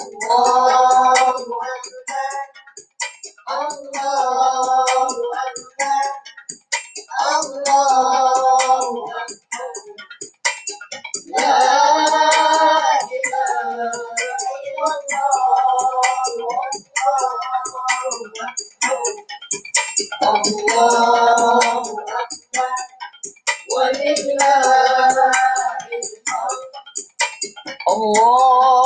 الله أكبر الله أكبر الله أكبر لا إله إلا الله الله أكبر ولله الحمد الله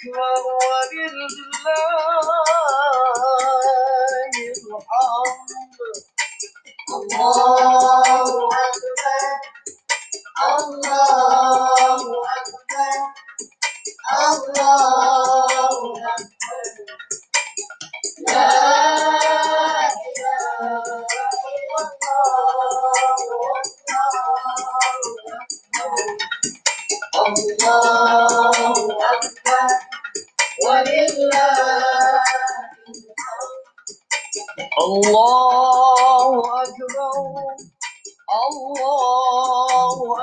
الله أكبر الله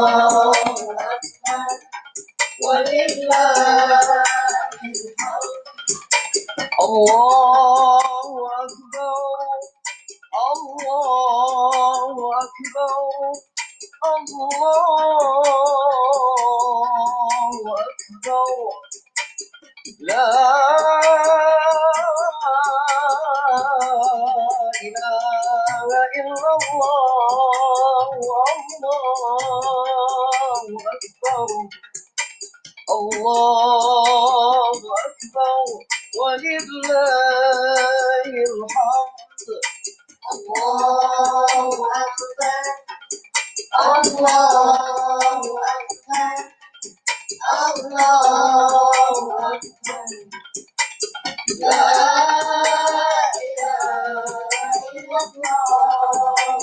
الله أكبر ولله الحمد الله أكبر الله أكبر الله أكبر الله أكبر ولله الحمد الله أكبر الله أكبر الله أكبر لا إله إلا الله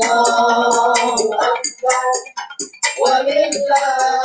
الله أكبر ولله